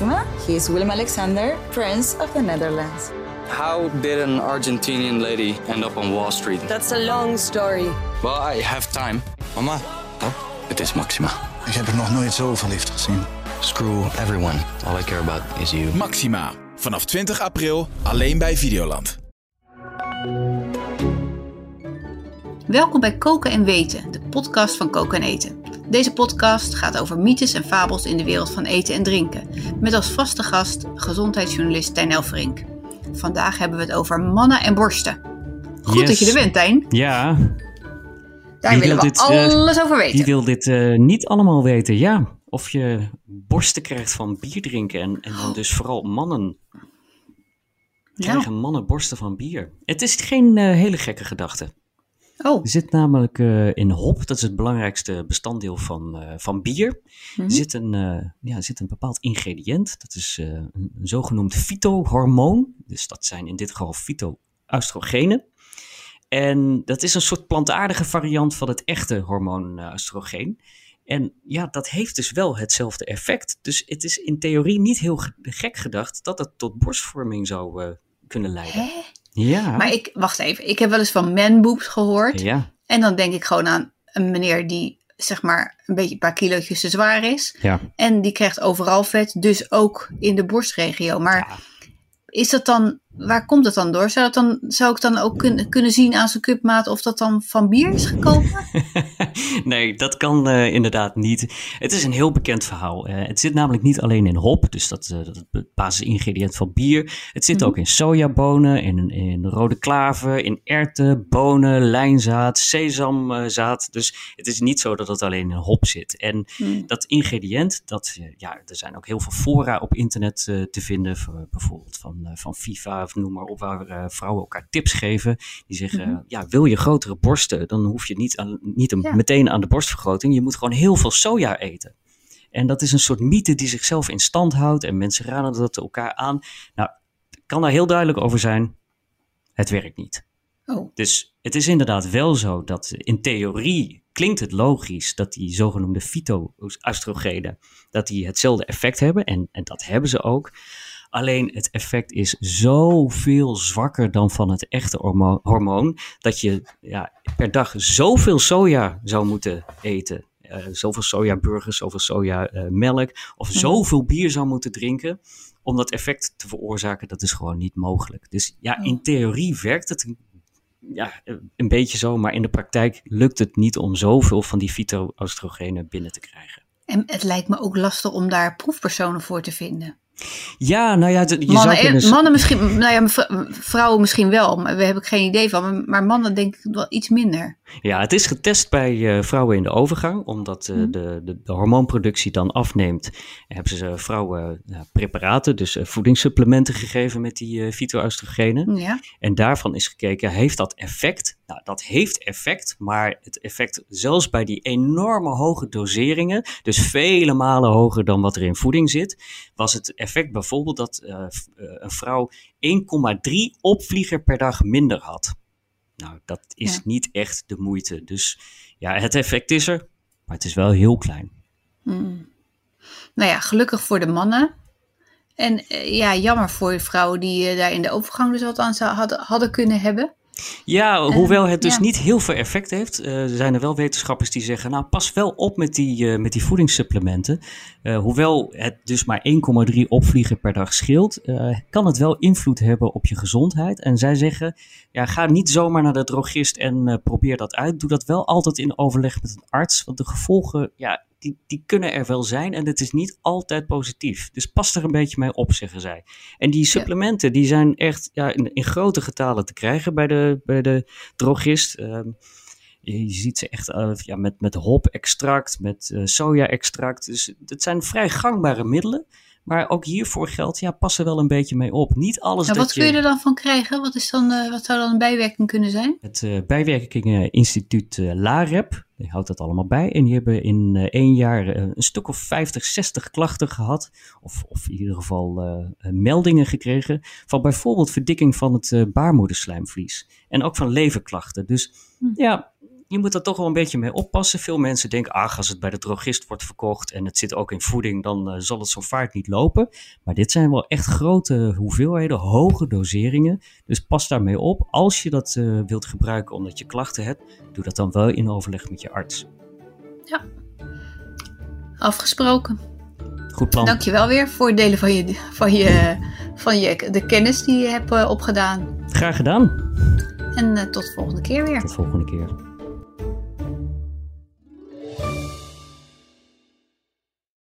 Maxima. He is Willem Alexander, Prince of the Netherlands. How did an Argentinian lady end up on Wall Street? That's a long story. Well, I have time. Mama, Oh, het is Maxima. ik heb er nog nooit zo verliefd gezien. Screw everyone. All I care about is you. Maxima. Vanaf 20 april alleen bij Videoland. Welkom bij Koken en Weten, de podcast van Koken en Eten. Deze podcast gaat over mythes en fabels in de wereld van eten en drinken. Met als vaste gast gezondheidsjournalist Tijn Elverink. Vandaag hebben we het over mannen en borsten. Goed Yes. dat je er bent, Tijn. Ja, Daar Wie willen we wil dit, eh, alles over weten. die wil dit eh, niet allemaal weten. Ja, of je borsten krijgt van bier drinken. En, en dan dus vooral mannen. Krijgen mannen borsten van bier. Het is geen eh, hele gekke gedachte. Oh, Er zit namelijk eh, in hop, dat is het belangrijkste bestanddeel van, eh, van bier. Mhm. zit een, eh, ja, zit een bepaald ingrediënt. Dat is een, een zogenoemd fytohormoon. Dus dat zijn in dit geval fytoöstrogenen. En dat is een soort plantaardige variant van het echte hormoon oestrogeen. En ja, dat heeft dus wel hetzelfde effect. Dus het is in theorie niet heel ge- gek gedacht dat het tot borstvorming zou kunnen leiden. Hè? Ja. maar ik, wacht even. Ik heb wel eens van manboobs gehoord. ja, En dan denk ik gewoon aan een meneer die, zeg maar, een beetje een paar kilootjes te zwaar is. ja. En die krijgt overal vet, dus ook in de borstregio. Maar Ja. is dat dan, waar komt het dan door? Zou, dat dan, zou ik dan ook kun- kunnen zien aan zijn cupmaat of dat dan van bier is gekomen? nee, dat kan eh, inderdaad niet. Het is een heel bekend verhaal. Eh, het zit namelijk niet alleen in hop, dus dat, eh, dat basisingrediënt van bier. Het zit Mhm. ook in sojabonen, in, in rode klaver, in erwten, bonen, lijnzaad, sesamzaad. Dus het is niet zo dat het alleen in hop zit. En Hmm. dat ingrediënt, dat, ja, er zijn ook heel veel fora op internet te vinden, voor, bijvoorbeeld van, van FIFA of noem maar op, waar eh, vrouwen elkaar tips geven. Die zeggen, Mhm. ja, wil je grotere borsten, dan hoef je niet, aan, niet een- Ja. meteen aan de borstvergroting. Je moet gewoon heel veel soja eten. En dat is een soort mythe die zichzelf in stand houdt en mensen raden dat elkaar aan. Nou, kan daar heel duidelijk over zijn, het werkt niet. Oh, Dus het is inderdaad wel zo dat in theorie klinkt het logisch dat die zogenoemde fytoöstrogenen dat die hetzelfde effect hebben en, en dat hebben ze ook. Alleen het effect is zoveel zwakker dan van het echte hormo- hormoon dat je ja, per dag zoveel soja zou moeten eten. Eh, zoveel sojaburgers, zoveel sojamelk of zoveel bier zou moeten drinken om dat effect te veroorzaken, dat is gewoon niet mogelijk. Dus ja, in theorie werkt het ja, een beetje zo, maar in de praktijk lukt het niet om zoveel van die fytoöstrogenen binnen te krijgen. en het lijkt me ook lastig om daar proefpersonen voor te vinden. Ja, nou ja, je Mannen, zou kunnen... mannen misschien, nou ja, vrouwen misschien wel, maar daar heb ik geen idee van. Maar, mannen denk ik wel iets minder. Ja, het is getest bij eh, vrouwen in de overgang, omdat eh, Mhm. de, de, de hormoonproductie dan afneemt. Hebben ze vrouwen ja, preparaten, dus eh, voedingssupplementen gegeven met die eh fytoöstrogenen. Ja, En daarvan is gekeken, heeft dat effect? Nou, dat heeft effect, maar het effect zelfs bij die enorme hoge doseringen, dus vele malen hoger dan wat er in voeding zit, was het effect bijvoorbeeld dat eh, eh, een vrouw 1,3 opvlieger per dag minder had. Nou, dat is Ja. niet echt de moeite. Dus ja, het effect is er, maar het is wel heel klein. Hmm. Nou ja, gelukkig voor de mannen. En eh, ja, jammer voor de vrouwen die daar in de overgang dus wat aan zou, hadden, hadden kunnen hebben. Ja, hoewel het dus ja. niet heel veel effect heeft, eh, zijn er wel wetenschappers die zeggen, nou pas wel op met die, eh, met die voedingssupplementen. Eh, hoewel het dus maar 1,3 opvliegen per dag scheelt, kan het wel invloed hebben op je gezondheid. En zij zeggen, ja, ga niet zomaar naar de drogist en probeer dat uit. Doe dat wel altijd in overleg met een arts, want de gevolgen, ja, die, die kunnen er wel zijn en het is niet altijd positief. Dus pas er een beetje mee op, zeggen zij. En die supplementen, die zijn echt ja, in, in grote getalen te krijgen bij de, bij de drogist. Ehm, je, je ziet ze echt eh, ja, met, met hop-extract, met eh, soja-extract. Dus het zijn vrij gangbare middelen. Maar ook hiervoor geldt, ja, pas er wel een beetje mee op. Niet alles Nou, wat kun je er dan van krijgen? Wat, is dan, eh, wat zou dan een bijwerking kunnen zijn? Het eh, bijwerkingeninstituut eh, LAREP, die houdt dat allemaal bij. En die hebben in één jaar een stuk of 50, 60 klachten gehad. Of, of in ieder geval meldingen gekregen. Van bijvoorbeeld verdikking van het baarmoederslijmvlies. En ook van leverklachten. Dus Hm. ja, je moet er toch wel een beetje mee oppassen. Veel mensen denken, ach, als het bij de drogist wordt verkocht en het zit ook in voeding, dan uh, zal het zo vaart niet lopen. Maar dit zijn wel echt grote hoeveelheden, hoge doseringen. Dus pas daarmee op. Als je dat uh, wilt gebruiken omdat je klachten hebt, doe dat dan wel in overleg met je arts. Ja, afgesproken. Goed plan. Dankjewel weer voor het delen van, je, van, je, van je, de kennis die je hebt uh, opgedaan. Graag gedaan. En uh, tot de volgende keer weer. Tot de volgende keer.